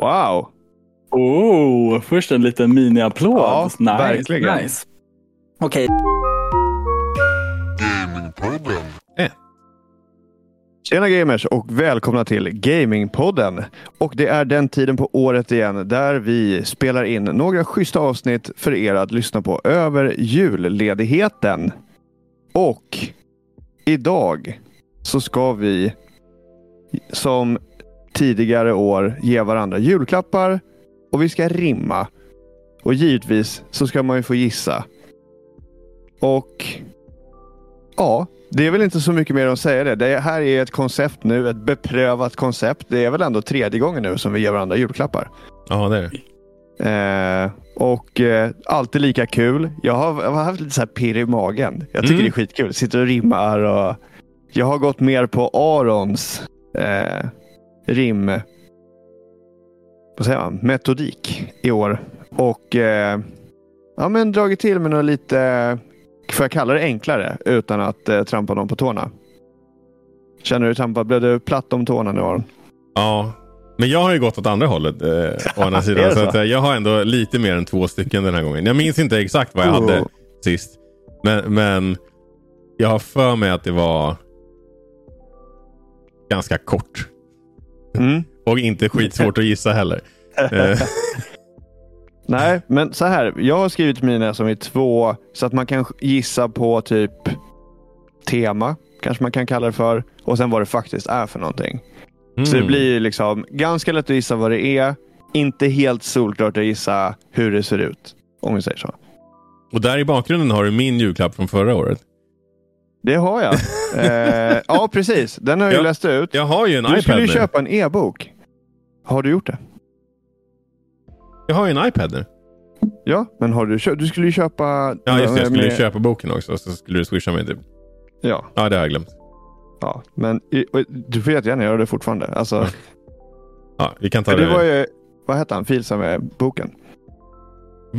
Wow! Oh, först en liten mini-applåd. Ja, nice, verkligen. Nice. Okej, Tjena gamers och välkomna till Gamingpodden. Och det är den tiden på året igen där vi spelar in några schyssta avsnitt för er att lyssna på över julledigheten. Och idag så ska vi som tidigare år ge varandra julklappar och vi ska rimma. Och givetvis så ska man ju få gissa. Och ja, det är väl inte så mycket mer att säga det. Det här är ett koncept nu, ett beprövat koncept. Det är väl ändå tredje gången nu som vi ger varandra julklappar. Ja, det är det. Eh, och eh, alltid lika kul. Jag har, jag har haft lite så här pirr i magen. Jag tycker Mm. det är skitkul. Sitter och rimmar och jag har gått mer på Arons eh, rim vad säger man, metodik i år. Och eh, ja, men dragit till med något lite, får jag kalla det enklare, utan att eh, trampa någon på tårna. Känner du trampad? Blev du platt om tårna nu Aron? Ja, men jag har ju gått åt andra hållet. Eh, å andra sidan. Så så? att, eh, jag har ändå lite mer än två stycken den här gången. Jag minns inte exakt vad jag hade Oh. sist. Men, men jag har för mig att det var ganska kort. Mm. Och inte skitsvårt att gissa heller. Eh, Nej, men så här. Jag har skrivit mina som är två så att man kan gissa på typ tema. Kanske man kan kalla det för. Och sen vad det faktiskt är för någonting. Så det mm. blir liksom ganska lätt att gissa vad det är. Inte helt solklart att gissa hur det ser ut. Om vi säger så. Och där i bakgrunden har du min julklapp från förra året. Det har jag. eh, ja, precis. Den har jag läst ut. Jag har ju en Du iPad skulle nu. köpa en e-bok. Har du gjort det? Jag har ju en iPad nu. Ja, men har du köpt? Du skulle ju köpa... Ja, just det. Jag skulle med- köpa boken också. Så skulle du swisha mig typ. Ja, Ja, det har jag glömt. ja. Men du får jättegärna göra det fortfarande. Alltså, Ja. Vi kan ta det. det var ju, vad hette han, Filsa med boken?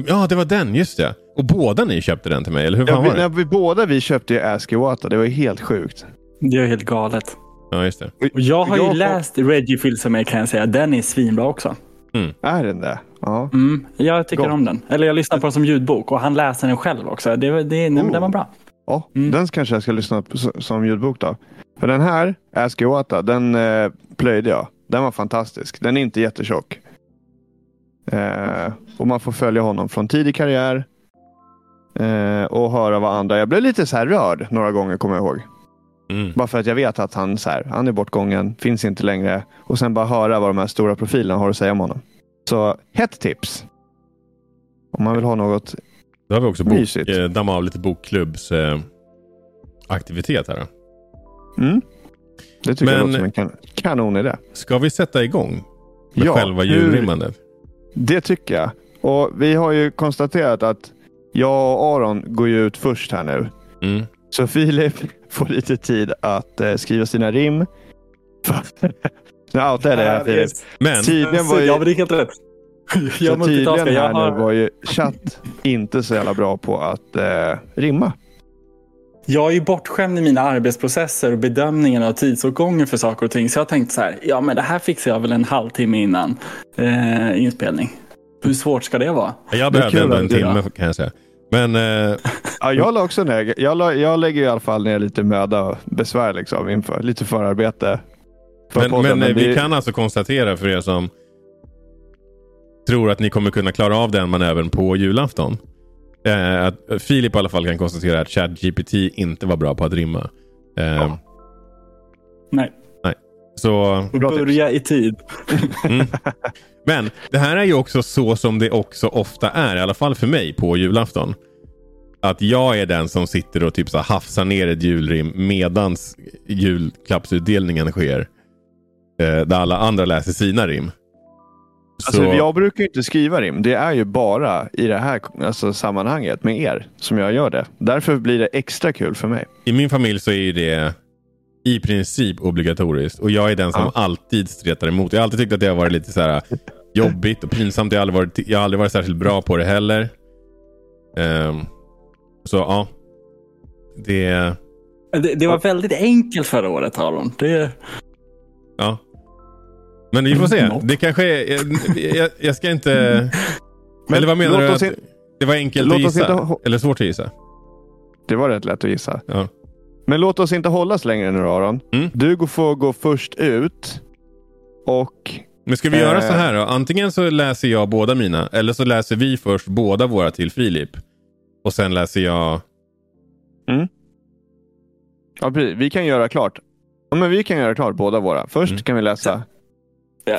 Ja, det var den. Just det. Och båda ni köpte den till mig, eller hur Ja, fan vi, var det? när vi, båda vi köpte ju Ask Iwata. Det var ju helt sjukt. det är helt galet. Ja, just det. Och jag har ju Jag läst Reggie Fils-A-Me kan jag säga. Den är svinbra också. Är den det? Ja. Mm, jag tycker Gott. om den. Eller jag lyssnar på den som ljudbok och han läser den själv också. Det, det, det, Oh. Den var bra. ja Mm. Den kanske jag ska lyssna på som ljudbok då. För den här, Ask Iwata, den eh, plöjde jag. Den var fantastisk. Den är inte jättetjock. Eh, och man får följa honom från tidig karriär. Eh, och höra vad andra... Jag blev lite så här rörd några gånger kommer jag ihåg. Mm. Bara för att jag vet att han, så här, han är bortgången, finns inte längre. Och sen bara höra vad de här stora profilerna har att säga om honom. Så hett tips. Om man vill ha något. Då har vi också bok, Mysigt. eh, damma av lite bokklubbs eh, aktivitet här. Mm. Det tycker jag Men- låter som en kan kanonidé. Ska vi sätta igång med Ja, själva julrimmandet? Det tycker jag. Och vi har ju konstaterat att jag och Aron går ju ut först här nu. Mm. Så Filip får lite tid att eh, skriva sina rim. nu outar jag det här Filip. Men Tydligen var ju... Ja, men det är helt rätt. Så Jag tydligen multitaskar. Jag här nu var ju chatt inte så jävla bra på att eh, rimma. Jag är ju bortskämd i mina arbetsprocesser och bedömningen av tidsåtgången för saker och ting. Så jag tänkte så här, ja men det här fixar jag väl en halvtimme innan eh, inspelning. Hur svårt ska det vara? jag behövde ändå en timme kan jag säga. Men eh, Ja, jag la också ner. Jag, la, jag lägger i alla fall ner lite möda och besvär liksom inför lite förarbete. för Men, podden, men, eh, vi det- kan alltså konstatera för er som tror att ni kommer kunna klara av den manövern på julafton. Eh, att Filip i alla fall kan konstatera att ChatGPT inte var bra på att rimma. Eh, Nej, Så, Bra tips. börja i tid. mm. Men det här är ju också så som det också ofta är, i alla fall för mig på julafton. Att jag är den som sitter och typ så hafsar ner ett julrim medans julklappsutdelningen sker. Eh, där alla andra läser sina rim. Alltså, Så- jag brukar ju inte skriva rim. Det är ju bara i det här alltså, sammanhanget med er som jag gör det. Därför blir det extra kul för mig. I min familj så är ju det i princip obligatoriskt. Och jag är den som Ja. alltid stretar emot. Jag har alltid tyckt att det har varit lite så här jobbigt och pinsamt. Jag har aldrig varit, jag har aldrig varit särskilt bra på det heller. Ehm, så ja. Det... Det, det var väldigt enkelt förra året Aron. Det, Ja. Men vi får se. Något. Det kanske är... Jag, jag, jag ska inte... Men Eller vad menar du? Att in- det var enkelt låt att gissa? inte Eller svårt att gissa? Det var rätt lätt att gissa. Ja. Men låt oss inte hållas längre nu Aron. Mm. Du får gå först ut. Och Men ska vi Eh. göra så här då? Antingen så läser jag båda mina. Eller så läser vi först båda våra till Filip. Och sen läser jag... ja, precis, vi kan göra klart. Ja, men vi kan göra klart båda våra. Först Mm. kan vi läsa.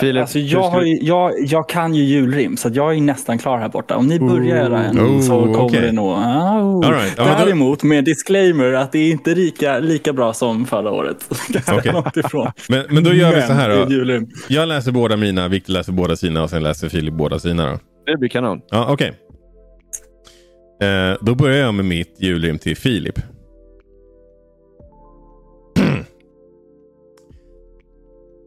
Filip, alltså jag, du- ju, jag, jag kan ju julrim, så att jag är nästan klar här borta. Om ni börjar göra en Oh, så kommer okej. det nog... Oh. All right. Men Däremot med disclaimer att det är inte lika, lika bra som förra året. Ifrån. Men, men då gör vi så här Men då. Jag läser båda mina, Viktor läser båda sina och sen läser Filip båda sina då. Det blir kanon. Ja, okej. Eh, då börjar jag med mitt julrim till Filip.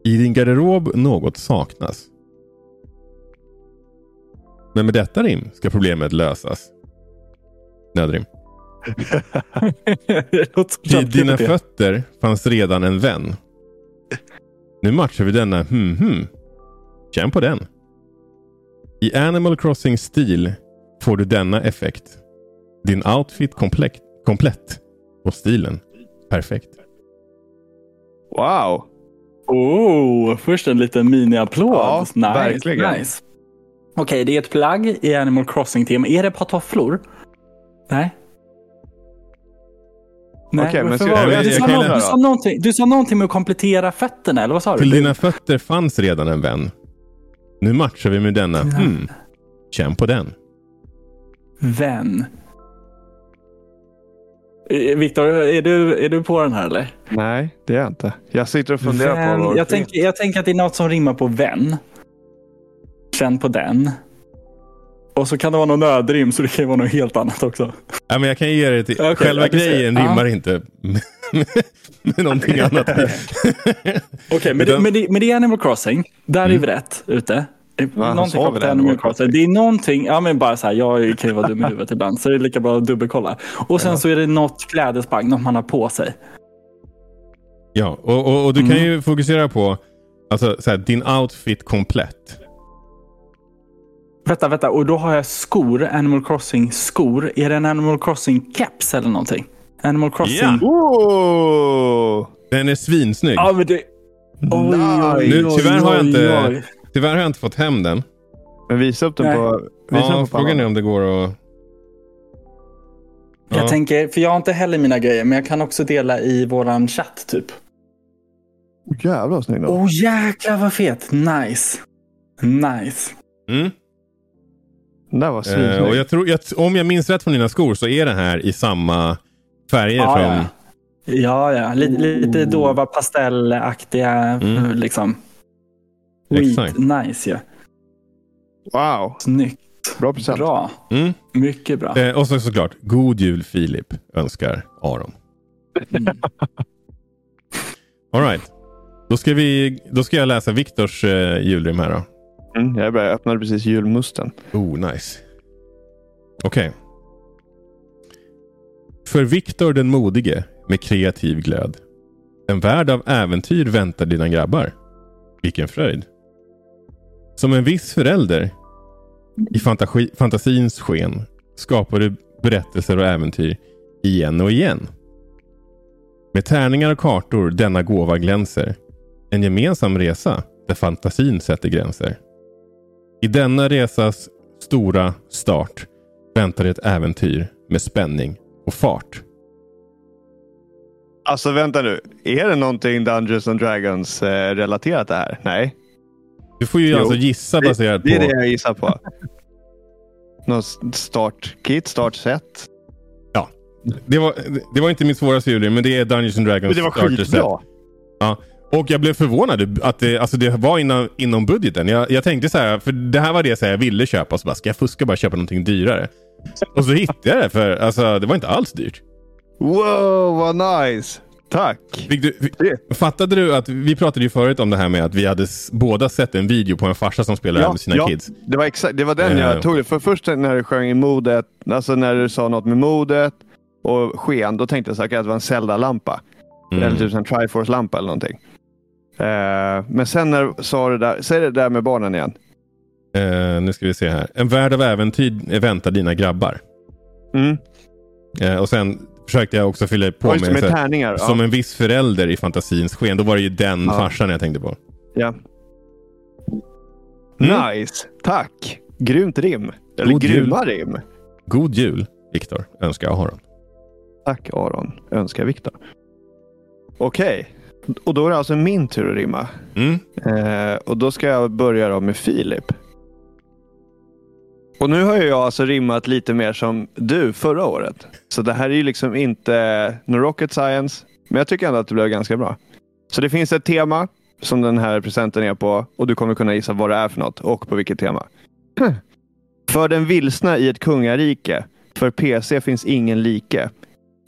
I din garderob något saknas. Men med detta rim ska problemet lösas. Nödrim. Vid dina fötter fanns redan en vän. Nu matchar vi denna hmm hmm. Känn på den. I Animal Crossing-stil får du denna effekt. Din outfit komplett, komplett och stilen perfekt. Wow! Oh, först en liten mini-applåd. Ja, nice, verkligen. Nice. Okej, det är ett plagg i Animal Crossing-tema. Är det pantoflor? Nej. Nej, Okej, men ska- var jag- du, jag sa kan nå- läsa. du, sa någonting, du sa någonting med att komplettera fötterna, eller vad sa du? Till dina fötter fanns redan en vän. Nu matchar vi med denna. Hmm. Känn på den. Vän. Eh, Viktor, är du, är du på den här eller? Nej, det är jag inte. Jag sitter och funderar Vän. på vad jag, tänker, jag tänker att det är något som rimmar på vän. Känn på den. Och så kan det vara någon nödrim, så det kan vara något helt annat också. Ja, men jag kan ge det till. Okej, Själva ser. grejen rimmar inte med, med någonting annat. Okej, men, det, Utan- men, det, men det är Animal Crossing. Där Mm. är vi rätt ute. Va, han någonting sa väl Crossing. Det är någonting, ja men bara så här, jag kan ju vara dum i huvudet ibland, så det är lika bra att dubbelkolla. Och sen så är det något klädesplagg, något man har på sig. Ja, och, och, och du kan Mm. ju fokusera på alltså, så här, din outfit komplett. Vänta, vänta, och då har jag skor, Animal Crossing skor. Är det en Animal Crossing keps eller någonting? Animal Crossing... Ja. Oh! Den är svinsnygg. Ja, men det... Oj, oj, Nu, oj, tyvärr har jag oj, inte- oj. Tyvärr har jag inte fått hem den. Men visa upp den Nej. på... Visa Ja, den på frågan är om det går att... Ja. Jag tänker, för jag har inte heller mina grejer, men jag kan också dela i våran chatt typ. Oh, jävlar vad snygg den var. Åh oh, jäklar vad fet. Nice. Nice. Mm. Den där var Eh, svinsnygg. och jag tror, jag, om jag minns rätt från dina skor så är det här i samma färger Ja, som... ja. Ja, ja. Lite, lite dova pastellaktiga Mm. liksom. Exakt. Nice. Ja. Wow, Snyggt. bra present. Bra. Mm. Mycket bra. Eh, och så såklart, God Jul Filip önskar Aron. Mm. All right. Då ska, vi, då ska jag läsa Viktors eh, julrim här då. Mm, jag öppnade precis julmusten. Oh, nice. Okej. För Viktor den modige med kreativ glöd. En värld av äventyr väntar dina grabbar. Vilken fröjd. Som en viss förälder i fantasi, fantasins sken skapar du berättelser och äventyr igen och igen. Med tärningar och kartor denna gåva glänser. En gemensam resa där fantasin sätter gränser. I denna resas stora start väntar ett äventyr med spänning och fart. Alltså vänta nu. Är det någonting Dungeons and Dragons eh, relaterat det här? Nej. Du får ju Jo. alltså gissa Det, baserat det är det på... jag gissar på. Något startkit, startset. Det var, det var inte mitt svåraste julrim, men det är Dungeons and Dragons Men det var skitbra. Och jag blev förvånad att det, alltså det var inom, inom budgeten. Jag, jag tänkte så här, för det här var det så här jag ville köpa. Så bara, ska jag fuska bara köpa någonting dyrare? Och så hittade jag det, för alltså, det var inte alls dyrt. Wow, vad nice. Tack. Du, fick, fattade du att vi pratade ju förut om det här med att vi hade båda sett en video på en farsa som spelar med sina kids. Det var, exakt, det var den Eh. jag tog. För först när du sjöng i modet, alltså när du sa något med modet och sken, då tänkte jag säkert att det var en Zelda-lampa. Mm. Eller typ en Triforce-lampa eller någonting. Eh, men sen när sa det där, säg det där med barnen igen. Eh, nu ska vi se här. En värld av äventyr väntar dina grabbar. Mm. Eh, och sen försökte jag också fylla på med, med tärningar. som ja. en viss förälder i fantasins sken. Då var det ju den Ja. farsan jag tänkte på. ja. Mm. Nice. Tack. Grymt rim. Eller God jul. grymma rim. God jul, Viktor, önskar jag Aron. Tack Aron. Önskar Viktor. Okej. Och då är det alltså min tur att rimma. Mm. Eh, och då ska jag börja med Filip. Och nu har ju jag alltså rimmat lite mer som du förra året. Så det här är ju liksom inte no rocket science. Men jag tycker ändå att det blev ganska bra. Så det finns ett tema som den här presenten är på och du kommer kunna gissa vad det är för något och på vilket tema. För den vilsna i ett kungarike. För PC finns ingen like.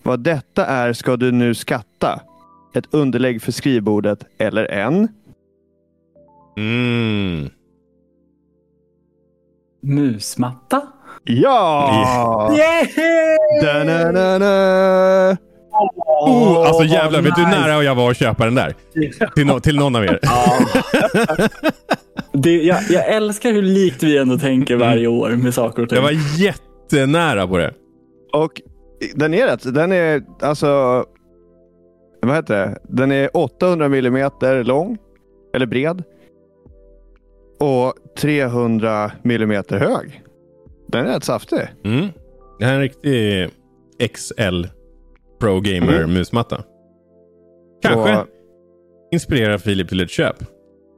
Vad detta är ska du nu skatta. Ett underlägg för skrivbordet eller en Mm. Musmatta? Ja! Yeah! Oh, alltså jävlar, vet du hur nära jag var att köpa den där? Till, no till någon av er. Det, jag, jag älskar hur likt vi ändå tänker varje år med saker och ting. Jag var jättenära på det. Och den är rätt. Den är alltså... Vad heter det? Den är 800 millimeter lång. Eller bred. Och 300 millimeter hög. Den är rätt saftig. Mm. Det här är en riktig XL Pro Gamer Mm. musmatta. Kanske Och, inspirerar Filip till ett köp.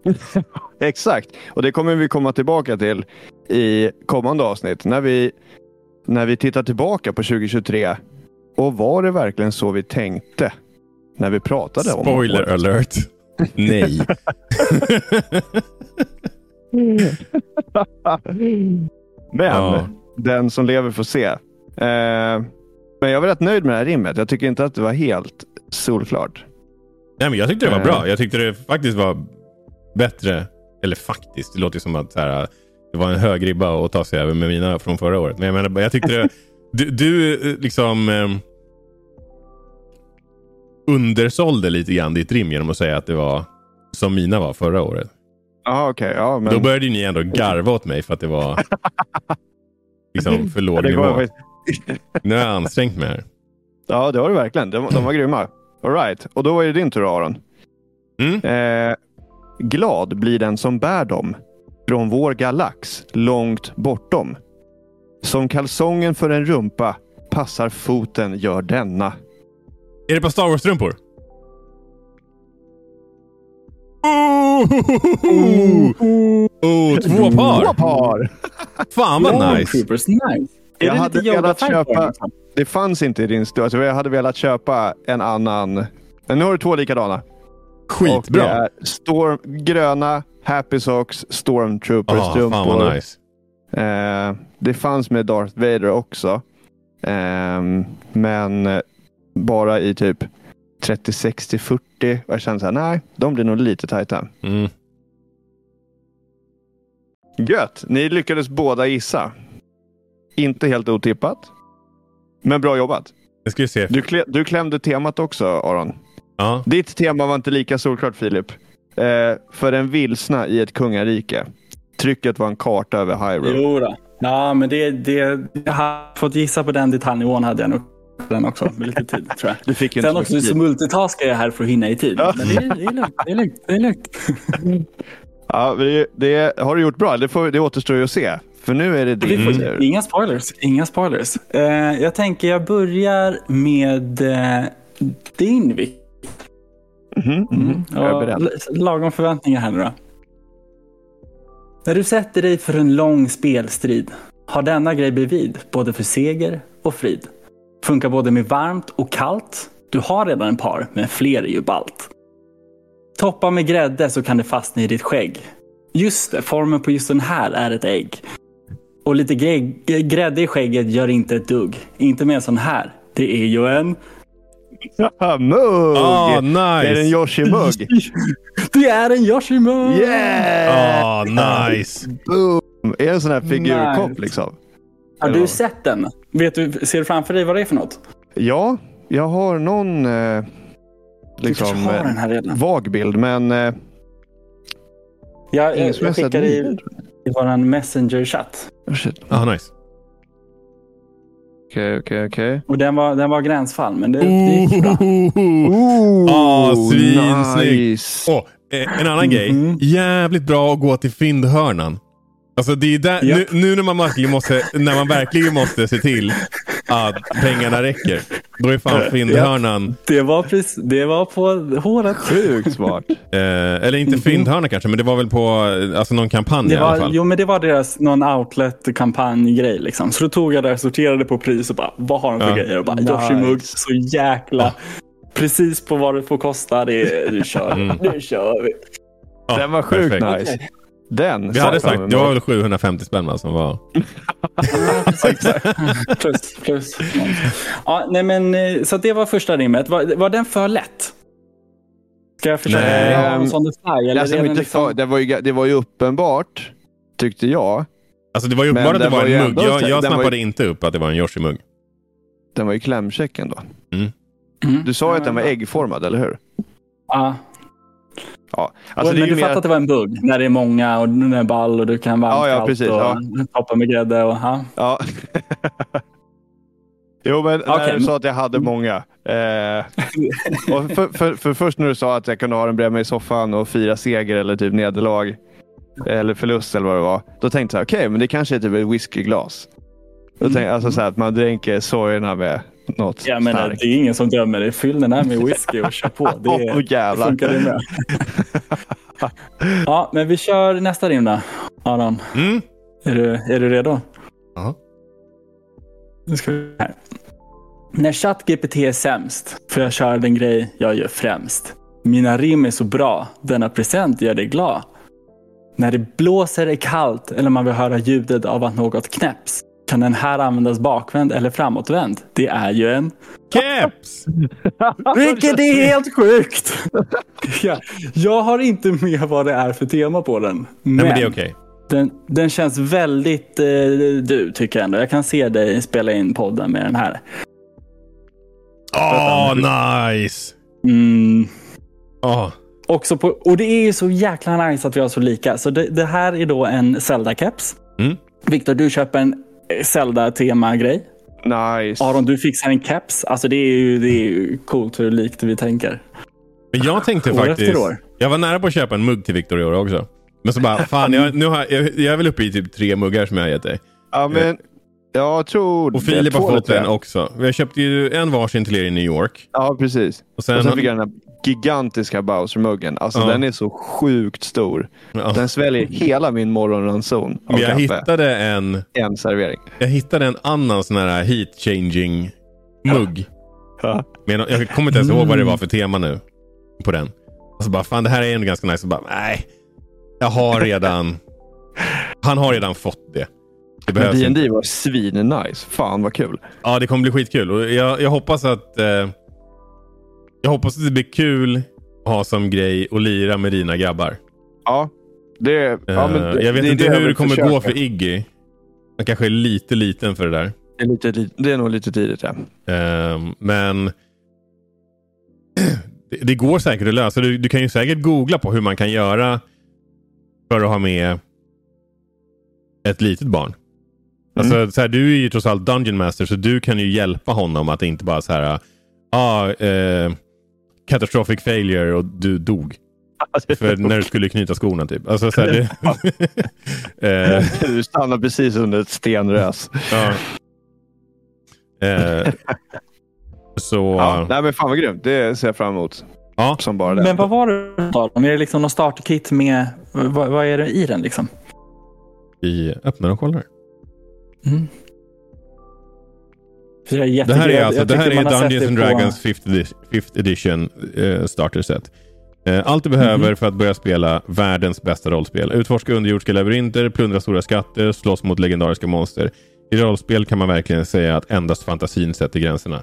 exakt. Och det kommer vi komma tillbaka till i kommande avsnitt. När vi, när vi tittar tillbaka på 2023. Och var det verkligen så vi tänkte? När vi pratade om Spoiler alert. Nej. Men Ja. den som lever får se. Eh, men jag var rätt nöjd med det här rimmet. Jag tycker inte att det var helt solklart. Nej, men jag tyckte det var Eh. bra. Jag tyckte det faktiskt var bättre. Eller faktiskt, det låter som att här, det var en hög ribba att ta sig över med mina från förra året. Men jag menar, jag tyckte det, du, du eh, liksom eh, undersålde lite grann ditt rim genom att säga att det var som mina var förra året. Jaha, okej. Ja, men... Då började ni ändå garva åt mig för att det var liksom för låg nivå. var... Nu har jag ansträngt mig här. Ja, det var det verkligen. De, de var grymma. All right. Och då var det din tur Aron. Mm. Eh, glad blir den som bär dem. Från vår galax, långt bortom. Som kalsongen för en rumpa passar foten gör denna. Är det på Star Wars-strumpor? Oh, oh, två par! Två par! Fan vad nice! Troopers, nice. Jag hade velat köpa- liksom? Det fanns inte i din stor. Alltså, jag hade velat köpa en annan. Men nu har du två likadana. Och det Skitbra! är storm, gröna Happy Socks Ah, Stormtrooper-strumpor. fan vad nice. Eh, det fanns med Darth Vader också. Ehm, men eh, bara i typ 30, 60, 40. Och jag kände så här, nej, de blir nog lite tajta. Mm. Gött! Ni lyckades båda gissa. Inte helt otippat. Men bra jobbat. Jag ska se. Du, klä, du klämde temat också, Aron. Ja. Ditt tema var inte lika solklart, Filip. Eh, för en vilsna i ett kungarike. Trycket var en karta över Hyrule. Jo då. Ja, men det, det, jag har fått gissa på den detaljnivån hade jag nog den också med lite tid tror jag. Du fick ju Sen så också så multitaskar jag här för att hinna i tid. Ja. Men det, är- det är lugnt. Det är lugnt. Det är lugnt. Ja, det, det har du gjort bra. Det, får, det återstår ju att se. För nu är det din får, tur. Inga spoilers. Inga spoilers. Eh, jag tänker jag börjar med eh, din Vic. Mhm, mhm. Jag är Ja, beredd. l- lagom förväntningar här nu då. När du sätter dig för en lång spelstrid har denna grej bredvid både för seger och frid. Funkar både med varmt och kallt. Du har redan en par, men fler är ju ballt. Toppa med grädde så kan det fastna i ditt skägg. Just det, formen på just den här är ett ägg. Och lite grädde i skägget gör inte ett dugg. Inte med en sån här. Det är ju en... Ah, mugg! Ah, Det är en nice! Yoshi-mugg. Det är en Yoshimug! Yeah! Ah, nice! Boom! Är det en sån här figurkopp Nice. liksom? Har Ja. du sett den? Vet du, ser du framför dig vad det är för något? Ja, jag har någon... Eh, liksom, har eh, den här redan. vag bild. Men eh, Jag, jag, jag skickar i, i vår messenger-chatt. Oh, shit. Ah, nice. Okej, okej, okej. Och den var, den var gränsfall, men det, det gick bra. Ah, svinsnygg. nice. Åh, eh, en annan grej. Mhm. Jävligt bra att gå till fyndhörnan. Alltså det är där, Japp. nu, nu när, man verkligen måste, när man verkligen måste se till att pengarna räcker. Då är fan fyndhörnan, Det var, precis, det var på håret. Sjukt smart. eh, eller inte fyndhörna kanske, men det var väl på eh, alltså någon kampanj Det i alla var, fall. jo, men det var deras någon outlet-kampanjgrej. Liksom. Så då tog jag det, sorterade på pris och bara, vad har de för Ja. grejer? Och bara, Nice. Yoshimug, så jäkla... Precis på vad det får kosta. Det, det kör. Mm. Nu kör vi. Ja, Den var sjukt nice. Den Vi hade sagt, det var väl 750 spänn som var... plus, plus. Ja, nej, men, eh, så det var första rimmet. Var, var den för lätt? Ska jag försöka Nej. ha en sån fly? Eller Alltså, inte liksom... för, det, var ju, det var ju uppenbart, tyckte jag. Alltså det var ju uppenbart att det var var en mugg. Jag, jag var ju- snappade inte upp att det var en Yoshi-mugg. Den var ju klämkäck ändå. Mm. Du sa ju att den var äggformad, eller hur? Ja, Ja. Alltså, men du mer... fattar att det var en bugg när det är många och den är ball och du kan varmt Ja, ja, precis, och ja. toppa med grädde. Och, ja. Ja. jo, men när Okej, du sa att jag hade många. Eh, och för, för, för först när du sa att jag kunde ha den bredvid mig i soffan och fira seger eller typ nederlag. Eller förlust eller vad det var. Då tänkte jag okej, men det kanske är typ ett whiskyglas. Då tänkte, jag, alltså så här, att man dränker sorgerna med något Jag menar, starkt. det är ingen som dömer dig. Fyll den här med whisky och kör på. Det, Åh, det jävlar. funkar det med. ja, men vi kör nästa rim då. Aron, Mm. är du, är du redo? Ja. Nu ska vi här. När ChatGPT är sämst får jag köra den grej jag gör främst. Mina rim är så bra, denna present gör dig glad. När det blåser är kallt eller man vill höra ljudet av att något knäpps kan den här användas bakvänd eller framåtvänd. Det är ju en... Keps! Vilket är helt sjukt! ja, jag har inte med vad det är för tema på den. Men, Nej men det är okej. den, den känns väldigt eh, du tycker jag ändå. Jag kan se dig spela in podden med den här. Åh, nice! Mm. Åh. Också på, och det är ju så jäkla nice att vi har så lika. Så det, det här är då en Zelda-keps. Mm. Viktor, du köper en Zelda-tema-grej. Nice. Aron, du fixar en keps. Alltså det är ju, det är ju coolt hur likt vi tänker. Men jag tänkte År faktiskt... efter år. Jag var nära på att köpa en mugg till Victor i år också. Men så bara, fan jag, nu har, jag, jag är väl uppe i typ tre muggar som jag har gett dig. Ja, men jag tror... Och det är Filip har fått en också. Vi har köpt ju en varsin till er i New York. Ja, precis. Och sen, Och sen fick jag den här gigantiska Bowser-muggen. Alltså Ja. den är så sjukt stor. ja. Den sväljer hela min morgonranson av Men jag kaffe. hittade en, En servering. jag hittade en annan sån här heat changing mugg. Ja. Men jag kommer inte ens ihåg vad det var för tema nu. På den. Och så bara, fan det här är ändå ganska nice. Och bara, nej. Jag har redan... Han har redan fått det. Det Men behövs. D&D var svin nice. Fan vad kul. Ja, det kommer bli skitkul. Och jag, jag hoppas att... Eh, jag hoppas att det blir kul att ha som grej att lira med dina grabbar. Ja, det, ja, men Eh, det, jag vet det inte det hur det kommer försöka. gå för Iggy. Han kanske är lite liten för det där. Det är, lite, det är nog lite tidigt ja. Ehm, men det, det går säkert att lösa. Du, du kan ju säkert googla på hur man kan göra för att ha med ett litet barn. Alltså, så här, du är ju trots allt Dungeon Master så du kan ju hjälpa honom att inte bara så här ah, eh, catastrophic failure och du dog. För när du skulle knyta skorna typ. Alltså, så här, det, eh, Du stannar precis under ett stenrös. ja. eh, så Ja, nej, men fan vad grymt. Det ser jag fram emot. ja. Som bara det. Men vad var det då? Är det liksom någon startkit med... Vad, vad är det i den liksom? vi öppnar och kollar. Mm. Det här är alltså det här är Dungeons and Dragons 5th edi- 5th edition eh, starter set. Eh, allt du behöver Mhm. för att börja spela världens bästa rollspel. Utforska underjordiska labyrinter, plundra stora skatter, slåss mot legendariska monster. I rollspel kan man verkligen säga att endast fantasin sätter gränserna.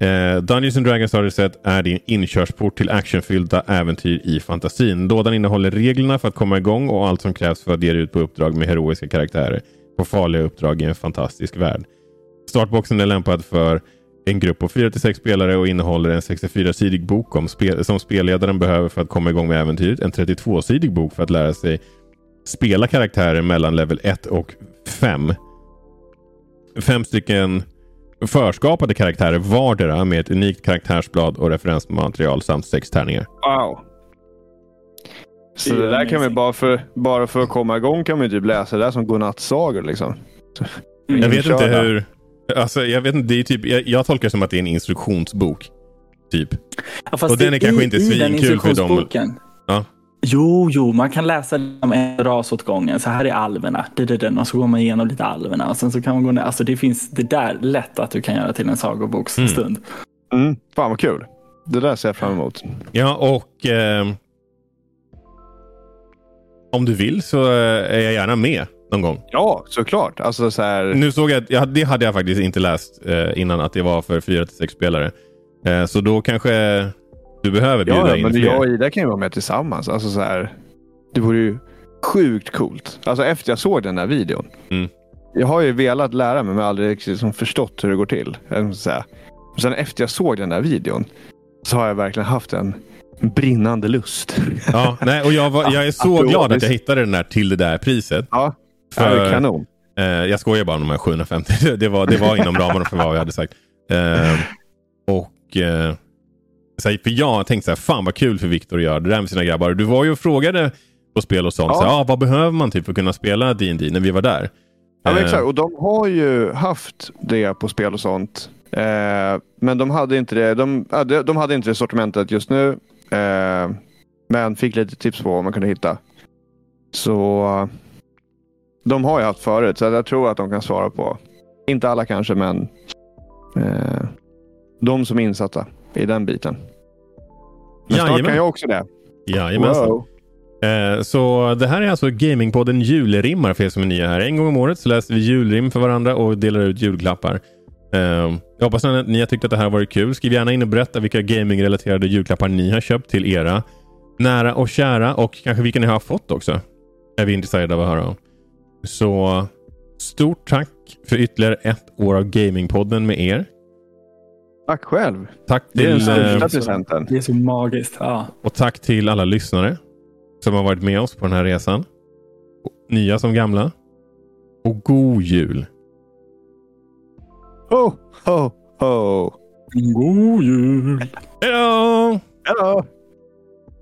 Eh, Dungeons and Dragons Starter Set är din inkörsport till actionfyllda äventyr i fantasin. Lådan innehåller reglerna för att komma igång och allt som krävs för att ge dig ut på uppdrag med heroiska karaktärer på farliga uppdrag i en fantastisk värld. Startboxen är lämpad för en grupp på 4-6 spelare och innehåller en 64-sidig bok om spel som spelledaren behöver för att komma igång med äventyret. En 32-sidig bok för att lära sig spela karaktärer mellan level 1 och 5. Fem stycken förskapade karaktärer vardera med ett unikt karaktärsblad och referensmaterial samt sex tärningar. Wow. Så det, där kan vi bara för, bara för att komma igång kan man ju typ läsa det där som godnattsagor liksom. Mm. Jag vet inte hur... Alltså, jag, vet inte, det är typ, jag, jag tolkar det som att det är en instruktionsbok. Typ. Ja, och den är kanske inte svinkul för dem. Ja. Jo, jo, man kan läsa om en ras åt gången. Så här är alverna. Och så går man igenom lite alverna. Och sen så kan man gå ner. Alltså det finns det där lätt att du kan göra till en sagoboksstund. Mm. Mm. Fan vad kul. Det där ser jag fram emot. Ja, och eh, om du vill så eh, är jag gärna med någon gång. Ja, såklart. Alltså, så här... Nu såg jag, ja, det hade jag faktiskt inte läst eh, innan att det var för 4-6 spelare. Eh, så då kanske du behöver bjuda ja, in men fler. Jag och Ida kan ju vara med tillsammans. Alltså, så här, det vore ju sjukt coolt. Alltså efter jag såg den där videon. Mm. Jag har ju velat lära mig men aldrig liksom förstått hur det går till. Sen efter jag såg den där videon så har jag verkligen haft en brinnande lust. Ja, nej, och jag, var, jag är så glad att jag hittade den där till det där priset. Ja, för, ja kanon. Eh, jag skojar bara om de här 750. Det var, det var inom ramarna för vad jag hade sagt. Eh, och eh, så här, För jag tänkte så här, fan vad kul för Viktor att göra det där med sina grabbar. Du var ju och frågade på spel och sånt. Ja. Så, ah, vad behöver man typ för att kunna spela D&D när vi var där? Ja, men exakt. Och de har ju haft det på spel och sånt. Eh, men de hade inte det. De, de hade inte det sortimentet just nu. Eh, men fick lite tips på vad man kunde hitta. Så de har jag haft förut, så jag tror att de kan svara på. Inte alla kanske, men eh, de som är insatta i den biten. Men snart kan jag också det. Jajamensan. Wow. Eh, så det här är alltså Gamingpodden julrimmar för er som är nya här. En gång om året så läser vi julrim för varandra och delar ut julklappar. Eh, jag hoppas att ni har tyckt att det här varit kul. Skriv gärna in och berätta vilka gamingrelaterade julklappar ni har köpt till era nära och kära och kanske vilka ni har fått också. Är vi intresserade av att höra om. Så stort tack för ytterligare ett år av Gamingpodden med er. Tack själv. Tack till, det är den största eh, presenten. Det är så magiskt. Ja. Och tack till alla lyssnare som har varit med oss på den här resan. Nya som gamla. Och god jul. Ho, ho, ho. God jul. Hej då! Hej då!